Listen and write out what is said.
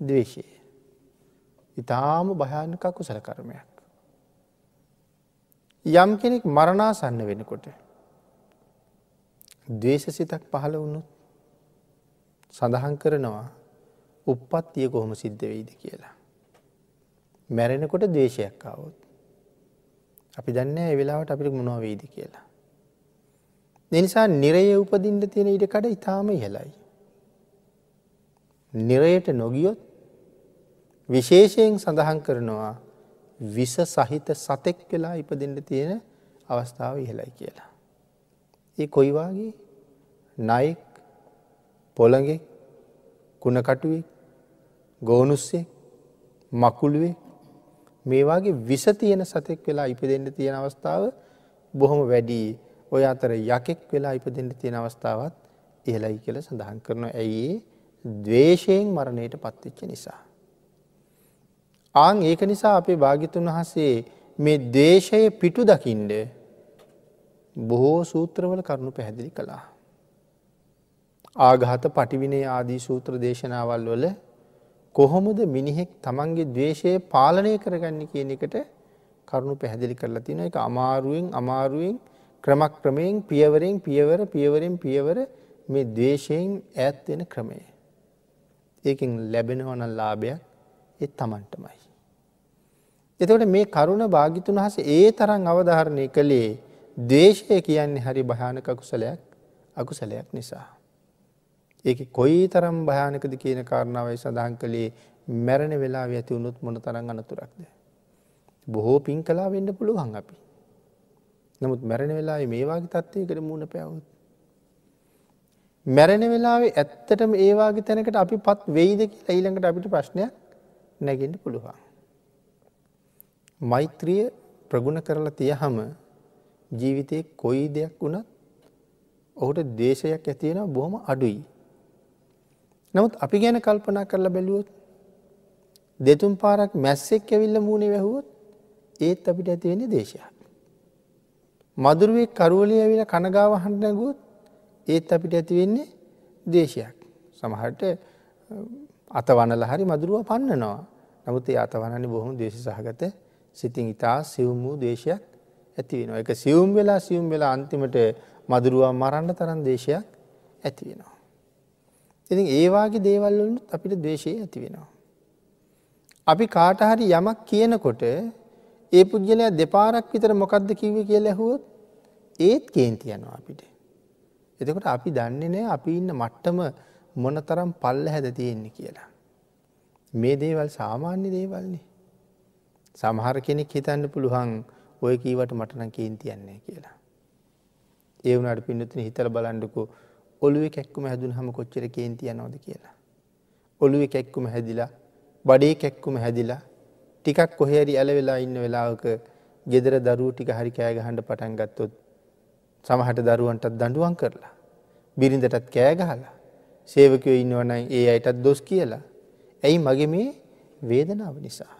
දවේශය. ඉතාම භයානක කුසල කර්මයක්. යම් කෙනෙක් මරණාසන්න වෙනකොට දවේශ සිතක් පහළ වුණුත් සඳහන් කරනවා උප්පත්තිය කොහොම සිද්ධ වෙයිද කියලා. මැරෙනකොට දේශයක් අවුත්. අපි දන්න වෙලාවට අපිට මොනවා වෙයිද කියලා. දෙනිසා නිරය උපදින්ට තියෙන ඉඩකඩ ඉතාම ඉහලයි. නිරයට නොගියොත් විශේෂයෙන් සඳහන් කරනවා විස සහිත සතෙක් වෙලා ඉපදෙන්ට තියෙන අවස්ථාව ඉහලයි කියලා. ඒ කොයිවාගේ නයෙක් පොළගෙක් කුණකටුවෙක් ගෝනුස්සේ මකුළුවේ මේවාගේ විස තියෙන සතෙක් වෙලා ඉපදෙන්ට තියෙන අවස්ථාව බොහොම වැඩී ඔය අතර යකෙක් වෙලා ඉපදෙන්ට තියෙන අවස්ථාවත් ඉහලයි කියල සඳහන් කරන ඇයි දවේශයෙන් මරණයට පත්වෙච්ච නිසා. ආං ඒක නිසා අපේ භාගිතුන් වහසේ මේ දේශය පිටු දකිින්ඩ බොහෝ සූත්‍රවල කරුණු පැහැදිලි කළා. ආගහත පටිවිනේ ආදී සූත්‍ර දේශනාවල් වල කොහොමද මිනිහෙක් තමන්ගේ දවේශය පාලනය කරගන්න කියන එකට කරුණු පැහැදිලි කරලා තින එක අමාරුවෙන් අමාරුවෙන් ක්‍රමක් ක්‍රමයෙන් පියවරෙන් පියවර පියවරෙන් පියවර මේ දවේශයෙන් ඇත්වෙන ක්‍රමය. ඒකින් ලැබෙනවන ලාභයක් එත් තමන්ටමයි. එතකට මේ කරුණ භාගිතුන් වහස ඒ තරන් අවධාරණය කළේ දේශය කියන්නේ හරි භයානක කුසලයක් අකුසලයක් නිසා. ඒක කොයි තරම් භයානකද කියන කාරණාවයි සඳහන් කළේ මැරණ වෙලා ඇති වුණුත් මොන තරන් අනතුරක්ද. බොහෝ පින් කලා වෙන්න පුළුවන් අපි. නමුත් මැරණ වෙලා මේවාගේ තත්වයකට මුණ පැවුත්. මැරණ වෙලාවේ ඇත්තටම ඒවාගේ තැනකට අපි පත් වෙයිද කියලා ඊළඟට අපිට ප්‍රශ්නයක් නැගෙන්ට පුළුවන්. මෛත්‍රිය ප්‍රගුණ කරලා තිය හම ජීවිතය කොයි දෙයක් වුණත් ඔහුට දේශයක් ඇතියෙන බොහොම අඩුයි. නමුත් අපි ගැන කල්පනා කරලා බැලුවොත් දෙතුන් පාරක් මැස්සෙක් ඇවිල්ල මූුණේ වැැහුවොත් ඒත් අපිට ඇතිවෙන දේශයක්. මදුරුවෙක් කරුවලි ඇවිල කනගාව හන්ඩ නැගුවත් ඒත් අපිට ඇතිවෙන්නේ දේශයක්. සමහට අතවනල හරි මදුරුව පන්නනවා. නමුත් ඒ අතවනනි බොහොම දේශ සහගත සිතින් ඉතා සිවුම් වූ දේශයක් ඇතිවෙනවා. එක සියුම් වෙලා සියුම් වෙලා අන්තිමට මදුරුවා මරන්න තරන් දේශයක් ඇතිවෙනවා. ඉතින් ඒවාගේ දේවල්වලු අපිට දේශය ඇති වෙනවා. අපි කාටහරි යමක් කියනකොට ඒ පුද්ගලයා දෙපාරක් විතර මොකක්ද කිව්ව කියල ඇහුවොත් ඒත් කේන්ති යනවා අපිට. එතකොට අපි දන්නේ නෑ අපි ඉන්න මට්ටම මොන තරම් පල්ල හැද තියෙන්නේ කියලා. මේ දේවල් සාමාන්‍ය දේවල්න්නේ. සමහර කෙනෙක් හිතන්න පුළුවන් ඔය කීවට මටන කේන්තියන්නේ කියලා. ඒ වුණට පින්නතින හිතල බලන්ඩකු ඔළුව කැක්කුම හැදුන හම කොච්චර කේන්තිය නොද කියලා. ඔළුව කැක්කුම හැදිලා බඩේ කැක්කුම හැදිලා ටිකක් කොහරි ඇල වෙලා ඉන්න වෙලාවක ගෙදර දරුව ටික හරි කෑගහන්ඩ පටන් ගත්තොත් සමහට දරුවන්ටත් දඩුවන් කරලා. බිරිඳටත් කෑගහලා සේවකයෝ ඉන්නවනයි ඒ අයටත් දොස් කියලා. ඇයි මගේ මේ වේදනාව නිසා.